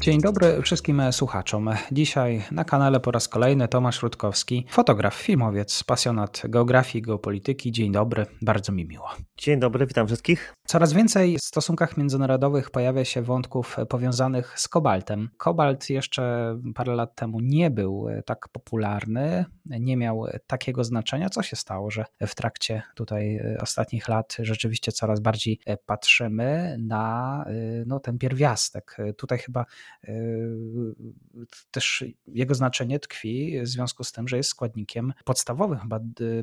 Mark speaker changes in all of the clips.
Speaker 1: Dzień dobry wszystkim słuchaczom. Dzisiaj na kanale po raz kolejny Tomasz Rutkowski, fotograf, filmowiec, pasjonat geografii, geopolityki. Dzień dobry, bardzo mi miło.
Speaker 2: Dzień dobry, witam wszystkich.
Speaker 1: Coraz więcej w stosunkach międzynarodowych pojawia się wątków powiązanych z kobaltem. Kobalt jeszcze parę lat temu nie był tak popularny, nie miał takiego znaczenia. Co się stało, że w trakcie tutaj ostatnich lat rzeczywiście coraz bardziej patrzymy na no, ten pierwiastek. Tutaj chyba też jego znaczenie tkwi w związku z tym, że jest składnikiem podstawowym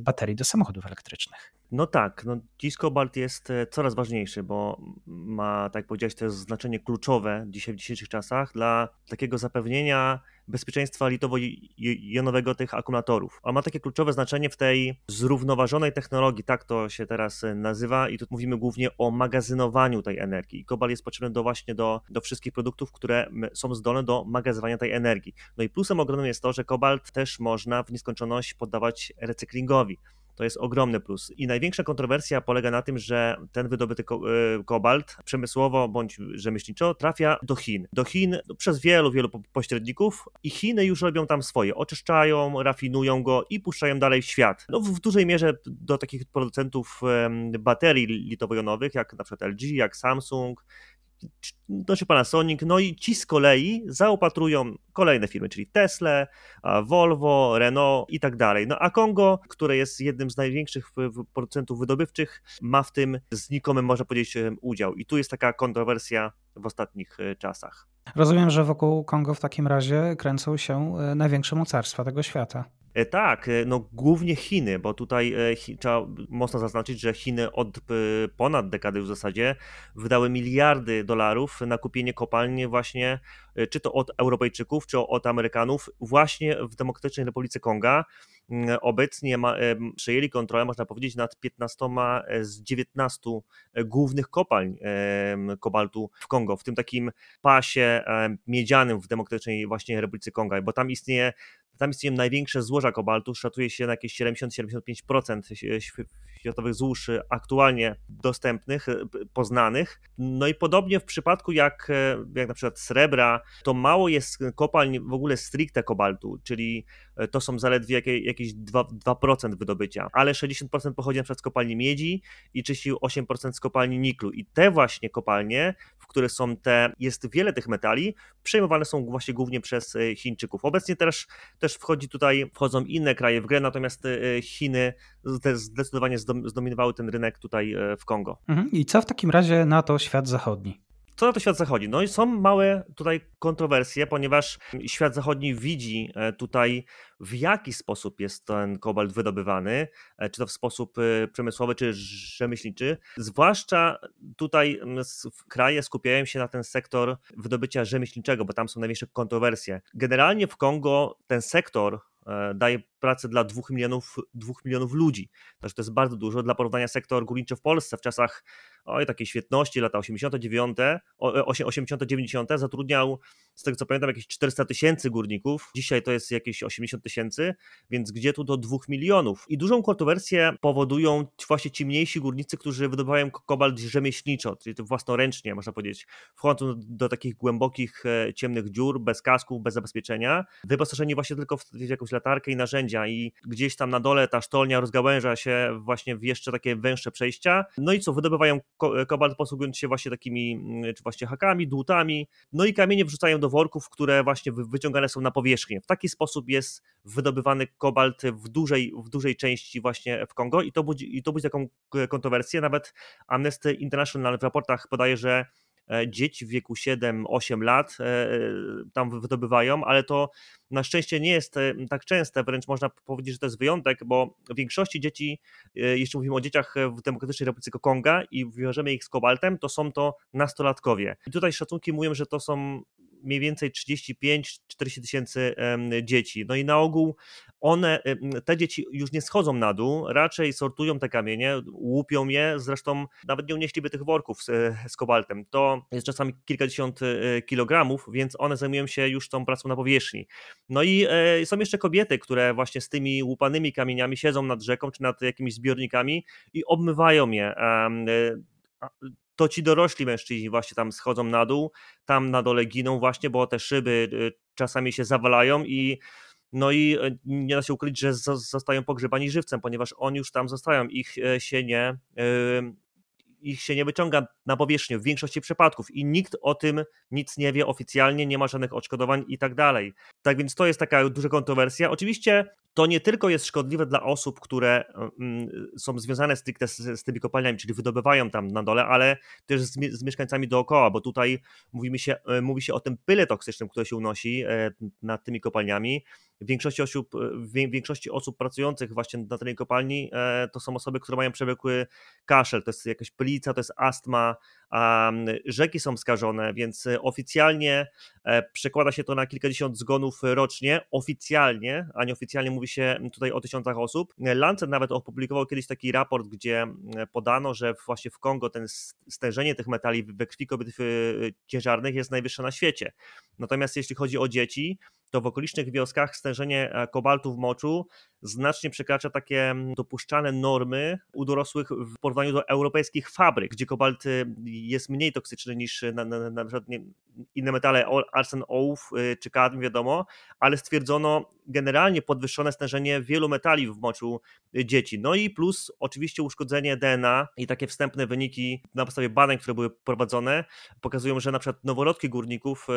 Speaker 1: baterii do samochodów elektrycznych.
Speaker 2: No tak, no dziś kobalt jest e, coraz ważniejszy, bo ma, tak jak powiedziałeś, to jest znaczenie kluczowe dzisiaj w dzisiejszych czasach dla takiego zapewnienia bezpieczeństwa litowo-jonowego tych akumulatorów. On ma takie kluczowe znaczenie w tej zrównoważonej technologii, tak to się teraz e, nazywa i tu mówimy głównie o magazynowaniu tej energii. Kobalt jest potrzebny do właśnie do, do wszystkich produktów, które są zdolne do magazynowania tej energii. No i plusem ogromnym jest to, że kobalt też można w nieskończoność poddawać recyklingowi. To jest ogromny plus. I największa kontrowersja polega na tym, że ten wydobyty e, kobalt przemysłowo bądź rzemieślniczo trafia do Chin. Do Chin przez wielu, wielu pośredników i Chiny już robią tam swoje. Oczyszczają, rafinują go i puszczają dalej w świat. No, w dużej mierze do takich producentów baterii litowo-jonowych, jak na przykład LG, jak Samsung, znaczy Panasonic, no i ci z kolei zaopatrują kolejne firmy, czyli Tesla, Volvo, Renault i tak dalej. No a Kongo, które jest jednym z największych producentów wydobywczych, ma w tym znikomym, można powiedzieć, udział. I tu jest taka kontrowersja w ostatnich e, czasach.
Speaker 1: Rozumiem, że wokół Kongo w takim razie kręcą się e, największe mocarstwa tego świata.
Speaker 2: E, tak, e, no głównie Chiny, bo tutaj e, trzeba mocno zaznaczyć, że Chiny od ponad dekady w zasadzie wydały miliardy dolarów na kupienie kopalni właśnie, czy to od Europejczyków, czy od Amerykanów, właśnie w Demokratycznej Republice Konga. Mm, obecnie ma, przejęli kontrolę, można powiedzieć, nad 15 z 19 głównych kopalń kobaltu w Kongo, w tym takim pasie miedzianym w Demokratycznej właśnie Republice Konga, bo tam istnieje tam istnieją największe złoża kobaltu, szacuje się na jakieś 70-75% światowych złóż aktualnie dostępnych, poznanych. No i podobnie w przypadku jak, jak na przykład srebra, to mało jest kopalń w ogóle stricte kobaltu, czyli to są zaledwie jakieś 2%, 2% wydobycia, ale 60% pochodzi na przykład z kopalni miedzi i 38% z kopalni niklu. I te właśnie kopalnie, które są te, jest wiele tych metali, przejmowane są właśnie głównie przez Chińczyków. Obecnie też, też wchodzi tutaj, wchodzą inne kraje w grę, natomiast Chiny zdecydowanie zdominowały ten rynek tutaj e, w Kongo.
Speaker 1: Mhm. I co w takim razie na to świat zachodni?
Speaker 2: Co na to świat zachodni? No i są małe tutaj kontrowersje, ponieważ świat zachodni widzi e, tutaj w jaki sposób jest ten kobalt wydobywany, e, czy to w sposób przemysłowy, czy rzemieślniczy. Zwłaszcza tutaj kraje skupiają się na ten sektor wydobycia rzemieślniczego, bo tam są największe kontrowersje. Generalnie w Kongo ten sektor E, daje pracę dla 2 milionów, 2 milionów ludzi. Także to jest bardzo dużo. Dla porównania sektor górniczy w Polsce w czasach oj, takiej świetności, lata 89, 80-90 e, zatrudniał, z tego co pamiętam, jakieś 400 tysięcy górników. Dzisiaj to jest jakieś 80 tysięcy, więc gdzie tu do 2 milionów? I dużą kontrowersję powodują właśnie ci mniejsi górnicy, którzy wydobywają kobalt rzemieślniczo, czyli to własnoręcznie, można powiedzieć. Wchodzą do takich głębokich, e, ciemnych dziur, bez kasków, bez zabezpieczenia, wyposażeni właśnie tylko w, jakąś latarkę i narzędzia i gdzieś tam na dole ta sztolnia rozgałęża się właśnie w jeszcze takie węższe przejścia. No i co, wydobywają kobalt posługując się właśnie takimi, mm, czy właśnie hakami, dłutami, no i kamienie wrzucają do worków, które właśnie wyciągane są na powierzchnię. W taki sposób jest wydobywany kobalt w dużej, w dużej części właśnie w Kongo i to budzi, i to budzi taką kontrowersję. Nawet Amnesty International w raportach podaje, że dzieci w wieku 7-8 lat e, e, tam wydobywają, ale to na szczęście nie jest tak częste, wręcz można powiedzieć, że to jest wyjątek, bo w większości dzieci, jeśli mówimy o dzieciach w Demokratycznej Republice Konga i wiążemy ich z kobaltem, to są to nastolatkowie. I tutaj szacunki mówią, że to są mniej więcej 35-40 tysięcy dzieci. No i na ogół one, te dzieci już nie schodzą na dół, raczej sortują te kamienie, łupią je, zresztą nawet nie unieśliby tych worków z, z kobaltem. To jest czasami kilkadziesiąt e, kilogramów, więc one zajmują się już tą pracą na powierzchni. No i e, są jeszcze kobiety, które właśnie z tymi łupanymi kamieniami siedzą nad rzeką czy nad jakimiś zbiornikami i obmywają je e, to ci dorośli mężczyźni właśnie tam schodzą na dół, tam na dole giną właśnie, bo te szyby czasami się zawalają i no i e, nie da się ukryć, że zostają pogrzebani żywcem, ponieważ oni już tam zostają, ich e, się nie, ich się nie wyciąga na powierzchnię w większości przypadków i nikt o tym nic nie wie oficjalnie, nie ma żadnych odszkodowań i tak dalej. Tak więc to jest taka duża kontrowersja. Oczywiście to nie tylko jest szkodliwe dla osób, które mm, są związane z, z tymi kopalniami, czyli wydobywają tam na dole, ale też z, z mieszkańcami dookoła, bo tutaj mówimy się, e, mówi się o tym pyle toksycznym, które się unosi e, nad tymi kopalniami. Większości osób, w większości osób pracujących właśnie na tej kopalni e, to są osoby, które mają przewlekły kaszel, to jest jakaś pylica, to jest astma, rzeki są skażone, więc oficjalnie przekłada się to na kilkadziesiąt zgonów rocznie, oficjalnie, a nieoficjalnie mówi się tutaj o tysiącach osób. Lancet nawet opublikował kiedyś taki raport, gdzie podano, że właśnie w Kongo ten stężenie tych metali we krwi kobiet ciężarnych jest najwyższe na świecie. Natomiast jeśli chodzi o dzieci, to w okolicznych wioskach stężenie e, kobaltu w moczu znacznie przekracza takie dopuszczane normy u dorosłych w porównaniu do europejskich fabryk, gdzie kobalt y, jest mniej toksyczny niż na, na, na przykład inne metale, arsen, ołów y, czy kadm, wiadomo, ale stwierdzono generalnie podwyższone stężenie wielu metali w moczu y, dzieci. No i plus oczywiście uszkodzenie DNA i takie wstępne wyniki na podstawie badań, które były prowadzone, pokazują, że na przykład noworodki górników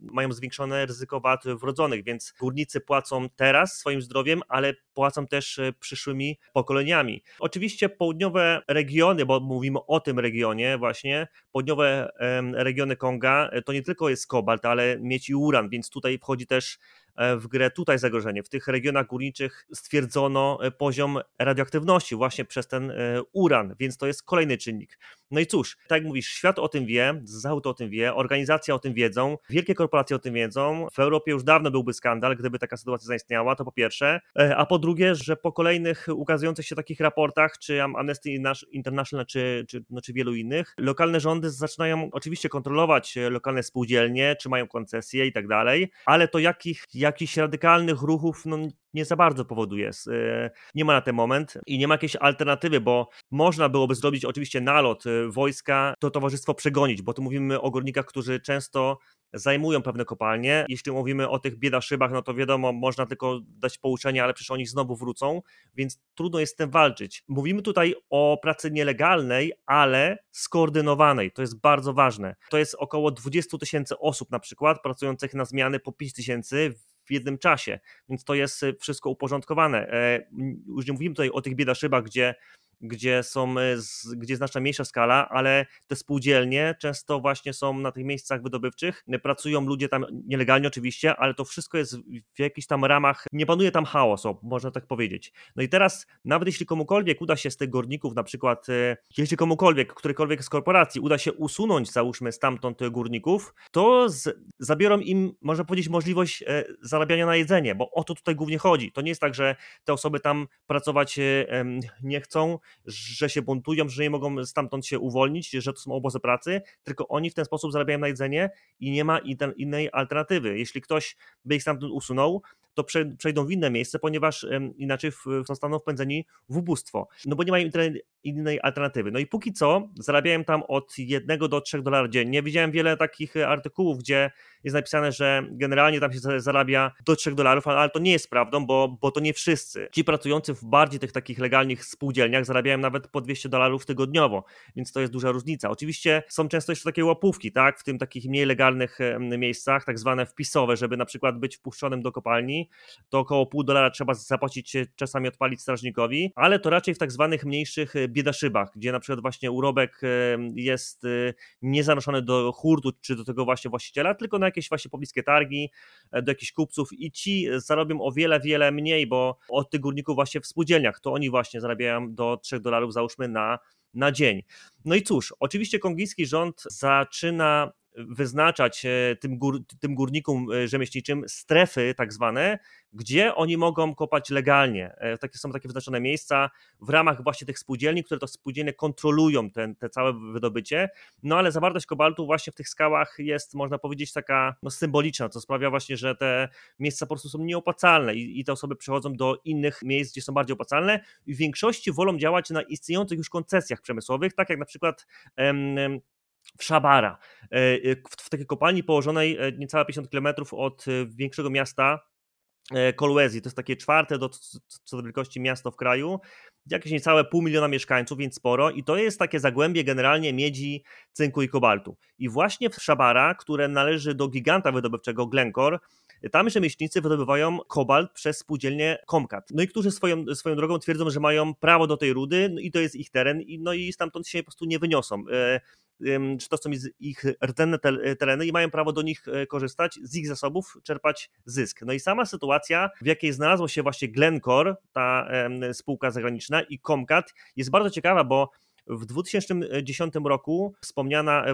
Speaker 2: mają zwiększone ryzyko wad wrodzonych, więc górnicy płacą teraz swoim zdrowiem, ale płacą też e, przyszłymi pokoleniami. Oczywiście południowe regiony, bo mówimy o tym regionie właśnie, południowe regiony Konga e, to nie tylko jest kobalt, ale mieć i uran, więc tutaj wchodzi też E, w grę tutaj zagrożenie. W tych regionach górniczych stwierdzono poziom radioaktywności właśnie przez ten uran, więc to jest kolejny czynnik. No i cóż, tak jak mówisz, świat o tym wie, Zachód o tym wie, organizacje o tym wiedzą, wielkie korporacje o tym wiedzą. W Europie już dawno byłby skandal, gdyby taka sytuacja zaistniała, to po pierwsze. A po drugie, że po kolejnych ukazujących się takich raportach, czy Amnesty International, czy, czy, no, czy wielu innych, lokalne rządy zaczynają oczywiście kontrolować lokalne spółdzielnie, czy mają koncesje i tak dalej, ale to jakich, jakichś radykalnych ruchów no, nie za bardzo powoduje. E, nie ma na ten moment i nie ma jakiejś alternatywy, bo można byłoby zrobić oczywiście nalot e, wojska, to towarzystwo przegonić, bo tu mówimy o górnikach, którzy często zajmują pewne kopalnie. Jeśli mówimy o tych biedaszybach, no to wiadomo, można tylko dać pouczenia, ale przecież oni znowu wrócą, więc trudno jest z tym walczyć. Mówimy tutaj o pracy nielegalnej, ale skoordynowanej. To jest bardzo ważne. To jest około 20 tysięcy osób na przykład pracujących na zmiany po 5 tysięcy w jednym czasie, więc to jest y, wszystko uporządkowane. E, już nie mówimy tutaj o tych biedaszybach, gdzie gdzie są, e, gdzie jest znacznie mniejsza skala, ale te spółdzielnie często właśnie są na tych miejscach wydobywczych, pracują ludzie tam nielegalnie oczywiście, ale to wszystko jest w jakichś tam ramach, nie panuje tam chaos, można tak powiedzieć. No i teraz, nawet jeśli komukolwiek uda się z tych górników, na przykład, e, jeśli komukolwiek, którykolwiek z korporacji uda się usunąć, załóżmy, stamtąd górników, to z, zabiorą im, można powiedzieć, możliwość e, zarabiania na jedzenie, bo o to tutaj głównie chodzi. To nie jest tak, że te osoby tam pracować nie chcą, że się buntują, że nie mogą stamtąd się uwolnić, że to są obozy pracy, tylko oni w ten sposób zarabiają na jedzenie i nie ma innej alternatywy. Jeśli ktoś by ich stamtąd usunął, to przejdą w inne miejsce, ponieważ inaczej zostaną wpędzeni w ubóstwo. No bo nie mają innej alternatywy. No i póki co zarabiają tam od 1 do 3 dolarów dziennie. Widziałem wiele takich e, artykułów, gdzie jest napisane, że generalnie tam się zarabia do 3 dolarów, ale to nie jest prawdą, bo, bo to nie wszyscy. Ci pracujący w bardziej tych takich legalnych spółdzielniach zarabiają nawet po 200 dolarów tygodniowo, więc to jest duża różnica. Oczywiście są często jeszcze takie łapówki, tak, w tym takich mniej legalnych miejscach, tak zwane wpisowe, żeby na przykład być wpuszczonym do kopalni, to około pół dolara trzeba zapłacić, e, czasami odpalić strażnikowi, ale to raczej w tak zwanych mniejszych e, biedaszybach, gdzie na przykład właśnie urobek jest e, nie zanoszony do hurtu czy do tego właśnie właściciela, tylko na jakieś właśnie pobliskie targi, do jakichś kupców i ci zarobią o wiele, wiele mniej, bo od tych górników właśnie w spółdzielniach, to oni właśnie zarabiają do 3 dolarów załóżmy na, na dzień. No i cóż, oczywiście kongijski rząd zaczyna wyznaczać e, tym, gór, tym górnikom e, rzemieślniczym strefy tak zwane, gdzie oni mogą kopać legalnie. E, takie są takie wyznaczone miejsca w ramach właśnie tych spółdzielni, które to spółdzielnie kontrolują ten, te całe wydobycie. No ale zawartość kobaltu właśnie w tych skałach jest, można powiedzieć, taka no, symboliczna, co sprawia właśnie, że te miejsca po prostu są nieopłacalne i, i te osoby przechodzą do innych miejsc, gdzie są bardziej opłacalne i w większości wolą działać na istniejących już koncesjach przemysłowych, tak jak na przykład em, w Szabara, e, w takiej kopalni położonej e, niecałe 50 km od większego miasta Kolwezi. To jest takie czwarte do, co do wielkości miasto w kraju. Jakieś niecałe pół miliona mieszkańców, więc sporo. I to jest takie zagłębie generalnie miedzi, cynku i kobaltu. I właśnie w Szabara, które należy do giganta wydobywczego Glencore, tam rzemieślnicy wydobywają kobalt przez spółdzielnię Comcat. No i którzy swoją, swoją drogą twierdzą, że mają prawo do tej rudy no i to jest ich teren, i, no i stamtąd się po prostu nie wyniosą. Czy to są ich rdenne tereny i mają prawo do nich e, korzystać, z ich zasobów czerpać zysk. No i sama sytuacja, w jakiej znalazło się właśnie Glencore, ta spółka zagraniczna i Comcat jest bardzo ciekawa, bo w 2010 roku wspomniana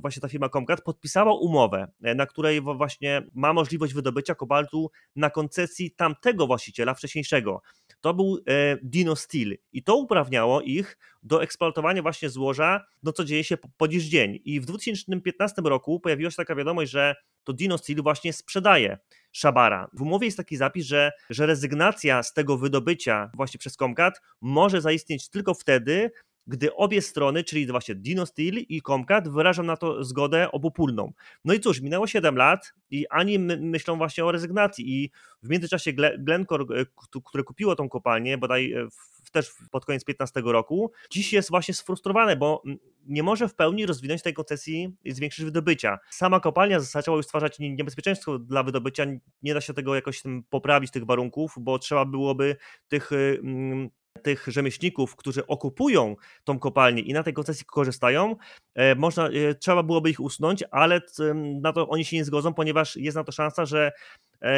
Speaker 2: właśnie ta firma Comcat podpisała umowę, e, na której właśnie ma możliwość wydobycia kobaltu na koncesji tamtego właściciela wcześniejszego. To był e, Dino Steel i to uprawniało ich do eksploatowania właśnie złoża, no co dzieje się po dziś dzień. I w 2015 roku pojawiła się taka wiadomość, że to Dino Steel właśnie sprzedaje Szabara. W umowie jest taki zapis, że, że rezygnacja z tego wydobycia właśnie przez Comcat może zaistnieć tylko wtedy, gdy obie strony, czyli właśnie Dino Steel i Comcat wyrażą na to zgodę obopólną. No i cóż, minęło 7 lat i ani my myślą właśnie o rezygnacji i w międzyczasie Glencore, e, które kupiło tą kopalnię, bodaj e, też pod koniec 15 roku, dziś jest właśnie sfrustrowane, bo nie może w pełni rozwinąć tej koncesji i zwiększyć wydobycia. Sama kopalnia zaczęła już stwarzać niebezpieczeństwo dla wydobycia, nie da się tego jakoś poprawić, tych warunków, bo trzeba byłoby tych y, tych rzemieślników, którzy okupują tą kopalnię i na tej koncesji korzystają, e, można, e, trzeba byłoby ich usunąć, ale na to oni się nie zgodzą, ponieważ jest na to szansa, że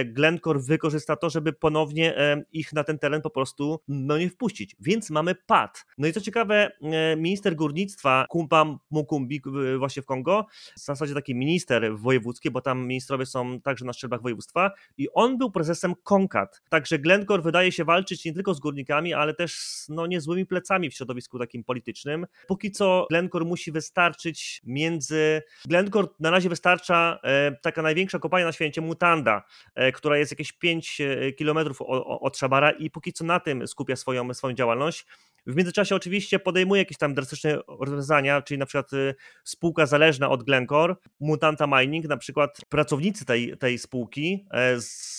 Speaker 2: Glencore wykorzysta to, żeby ponownie e, ich na ten teren po prostu no, nie wpuścić. Więc mamy pad. No i co ciekawe, e, minister górnictwa Kumpa Mukumbi właśnie w Kongo, w zasadzie taki minister wojewódzki, bo tam ministrowie są także na szczeblach województwa i on był prezesem Konkat. Także Glencore wydaje się walczyć nie tylko z górnikami, ale też z no, niezłymi plecami w środowisku takim politycznym. Póki co Glencore musi wystarczyć między... Glencore na razie wystarcza e, taka największa kopalnia na świecie, Mutanda, E, która jest jakieś 5 e, kilometrów od Szabara i póki co na tym skupia swoją, swoją działalność. W międzyczasie oczywiście podejmuje jakieś tam drastyczne rozwiązania, czyli na przykład e, spółka zależna od Glencore, Mutanta Mining, na przykład pracownicy tej, tej spółki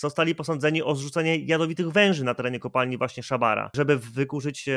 Speaker 2: zostali posądzeni o zrzucenie jadowitych węży na terenie kopalni właśnie Szabara, żeby wykurzyć,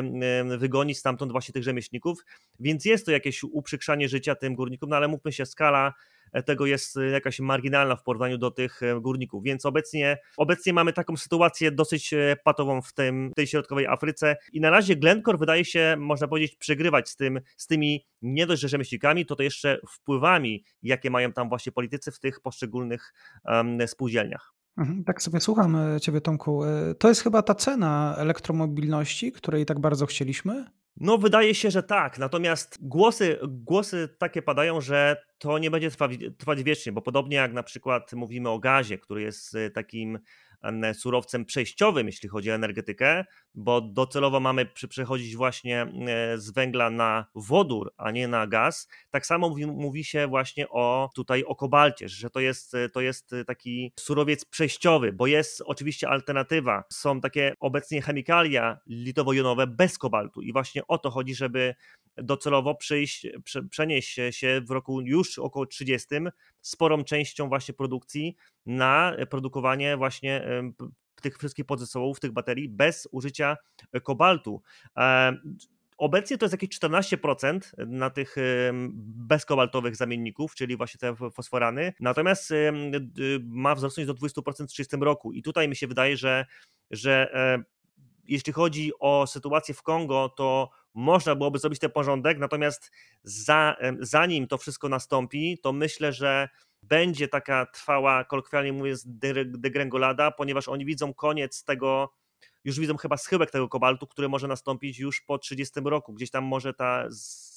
Speaker 2: wygonić stamtąd właśnie tych rzemieślników, więc jest to jakieś uprzykrzanie życia tym górnikom, no ale mówmy się, skala tego jest y, jakaś marginalna w porównaniu do tych e, górników. Więc obecnie, obecnie mamy taką sytuację dosyć e, patową w tym, tej środkowej Afryce i na razie Glencore wydaje się, można powiedzieć, przegrywać z, tym, z tymi nie dość, rzemieślnikami, to to jeszcze wpływami, jakie mają tam właśnie politycy w tych poszczególnych um, spółdzielniach.
Speaker 1: Mhm, tak sobie słucham e, Ciebie, Tomku. To jest chyba ta cena elektromobilności, której tak bardzo chcieliśmy?
Speaker 2: No, wydaje się, że tak. Natomiast głosy, głosy takie padają, że to nie będzie trwać, trwać wiecznie, bo podobnie jak na przykład mówimy o gazie, który jest y, takim surowcem przejściowym, jeśli chodzi o energetykę, bo docelowo mamy przechodzić właśnie z węgla na wodór, a nie na gaz. Tak samo mówi, mówi się właśnie o tutaj o kobalcie, że to jest, to jest taki surowiec przejściowy, bo jest oczywiście alternatywa. Są takie obecnie chemikalia litowo-jonowe bez kobaltu i właśnie o to chodzi, żeby docelowo przyjść, przenieść się w roku już około 30 sporą częścią właśnie produkcji na produkowanie właśnie tych wszystkich podzasobów, tych baterii bez użycia e, kobaltu. Obecnie to jest jakieś 14% na tych bezkobaltowych zamienników, czyli właśnie te fosforany, natomiast ma wzrosnąć do 20% w 30 roku. I tutaj mi się wydaje, że, że e, jeśli chodzi o sytuację w Kongo, to można byłoby zrobić ten porządek, natomiast za, zanim to wszystko nastąpi, to myślę, że będzie taka trwała, kolokwialnie mówiąc, degrengolada, ponieważ oni widzą koniec tego, już widzą chyba schyłek tego kobaltu, który może nastąpić już po 30 roku. Gdzieś tam może ta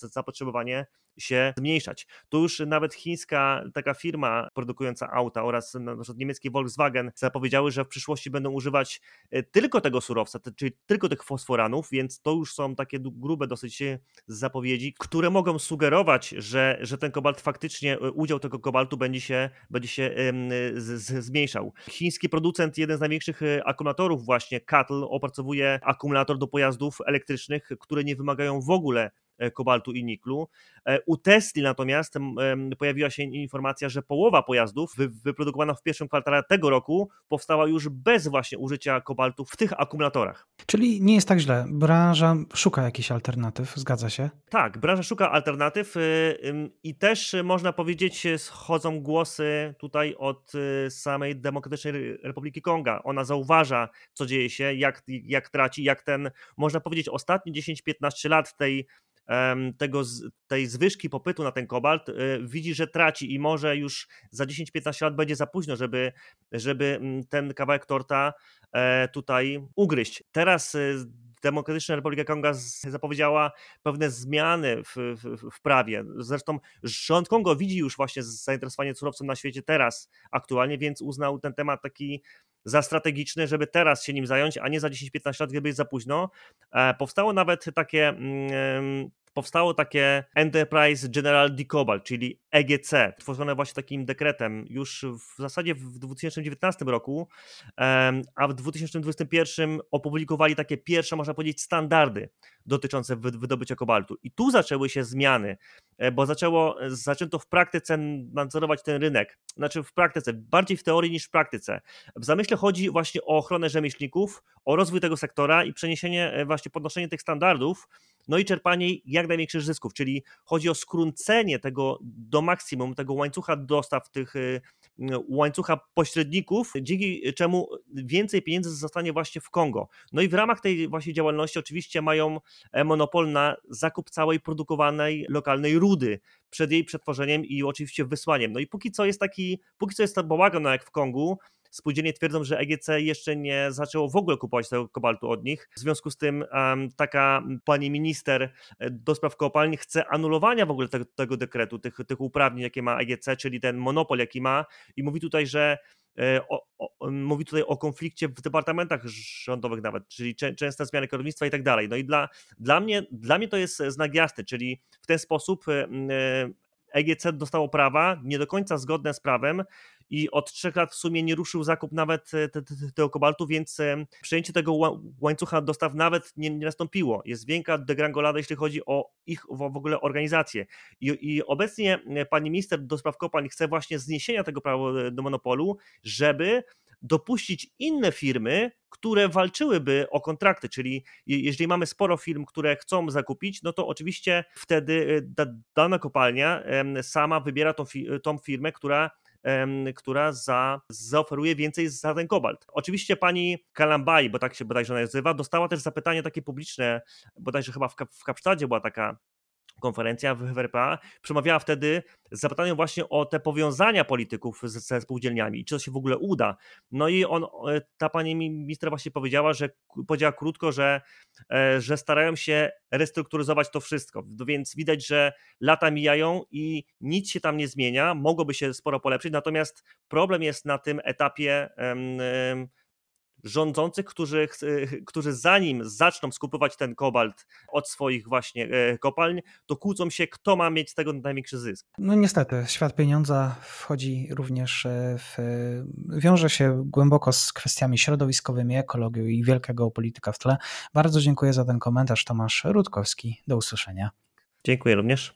Speaker 2: zapotrzebowanie się zmniejszać. Tu już nawet chińska taka firma produkująca auta oraz na przykład niemiecki Volkswagen zapowiedziały, że w przyszłości będą używać e, tylko tego surowca, czyli tylko tych fosforanów, więc to już są takie grube dosyć zapowiedzi, które mogą sugerować, że, że ten kobalt faktycznie, e, udział tego kobaltu będzie się, będzie się z, z, zmniejszał. Chiński producent, jeden z największych e, akumulatorów właśnie, CATL, opracowuje akumulator do pojazdów elektrycznych, które nie wymagają w ogóle E, kobaltu i niklu. E, u Tesli natomiast pojawiła się informacja, że połowa pojazdów wyprodukowana w pierwszym kwartale tego roku powstała już bez właśnie użycia kobaltu w tych akumulatorach.
Speaker 1: Czyli nie jest tak źle. Branża szuka jakichś alternatyw, zgadza się?
Speaker 2: Tak, branża szuka alternatyw y, i też można powiedzieć, schodzą głosy tutaj od y, samej Demokratycznej Republiki Konga. Ona zauważa, co dzieje się, jak, jak traci, jak ten, można powiedzieć, ostatnie 10-15 lat tej tego, tej zwyżki popytu na ten kobalt, y, widzi, że traci i może już za 10-15 lat będzie za późno, żeby, żeby mm, ten kawałek torta e, tutaj ugryźć. Teraz y, Demokratyczna Republika Konga zapowiedziała pewne zmiany w, w, w, prawie. Zresztą rząd Kongo widzi już właśnie zainteresowanie surowcem na świecie teraz aktualnie, więc uznał ten temat taki za strategiczny, żeby teraz się nim zająć, a nie za 10-15 lat, gdyby jest za późno. E, powstało nawet takie mm, powstało takie Enterprise General Decobalt, czyli EGC, tworzone właśnie takim dekretem już w zasadzie w 2019 roku, a w 2021 opublikowali takie pierwsze, można powiedzieć, standardy dotyczące wydobycia kobaltu. I tu zaczęły się zmiany, e, bo zaczęło, zaczęto w praktyce nadzorować ten rynek. Znaczy w praktyce, bardziej w teorii niż w praktyce. W zamyśle chodzi właśnie o ochronę rzemieślników, o rozwój tego sektora i przeniesienie, e, właśnie podnoszenie tych standardów, no i czerpanie jak największych zysków, czyli chodzi o skrócenie tego do maksimum, tego łańcucha dostaw, tych y, łańcucha pośredników, dzięki czemu więcej pieniędzy zostanie właśnie w Kongo. No i w ramach tej właśnie działalności oczywiście mają e, monopol na zakup całej produkowanej lokalnej rudy przed jej przetworzeniem i oczywiście wysłaniem. No i póki co jest taki, póki co jest to bałagan no jak w Kongu, Spółdzielnie twierdzą, że EGC jeszcze nie zaczęło w ogóle kupować tego kobaltu od nich. W związku z tym taka pani minister e, do spraw kopalń chce anulowania w ogóle tego, tego dekretu, tych, tych uprawnień, jakie ma EGC, czyli ten monopol, jaki ma i mówi tutaj, że e, o, o, mówi tutaj o konflikcie w departamentach rządowych nawet, czyli czę, częste zmiany kierownictwa i tak dalej. No i dla, dla, mnie, dla mnie to jest znak jasny, czyli w ten sposób EGC dostało prawa nie do końca zgodne z prawem i od trzech lat w sumie nie ruszył zakup nawet e, te, te, tego kobaltu, więc e, przejęcie tego łańcucha dostaw nawet nie, nie nastąpiło. Jest wielka degrangolada, jeśli chodzi o ich w ogóle organizację. I, I, obecnie e, pani minister do spraw kopalń chce właśnie zniesienia tego prawa do monopolu, żeby dopuścić inne firmy, które walczyłyby o kontrakty, czyli jeżeli mamy sporo firm, które chcą zakupić, no to oczywiście wtedy dana kopalnia sama wybiera tą, tą firmę, która która za, zaoferuje więcej za ten kobalt. Oczywiście pani Kalambai, bo tak się bodajże nazywa, dostała też zapytanie takie publiczne, bodajże chyba w, w Kapsztadzie była taka konferencja w RPA, przemawiała wtedy z zapytaniem właśnie o te powiązania polityków ze spółdzielniami i czy to się w ogóle uda. No i on, e, ta pani minister właśnie powiedziała, że powiedziała krótko, że, e, że starają się restrukturyzować to wszystko, więc widać, że lata mijają i nic się tam nie zmienia, mogłoby się sporo polepszyć, natomiast problem jest na tym etapie rządzących, którzy, którzy zanim zaczną skupować ten kobalt od swoich właśnie e, kopalń, to kłócą się, kto ma mieć z tego największy zysk.
Speaker 1: No niestety, świat pieniądza wchodzi również e, w, wiąże się głęboko z kwestiami środowiskowymi, ekologią i wielkiego polityka w tle. Bardzo dziękuję za ten komentarz, Tomasz Rutkowski. Do usłyszenia.
Speaker 2: Dziękuję również.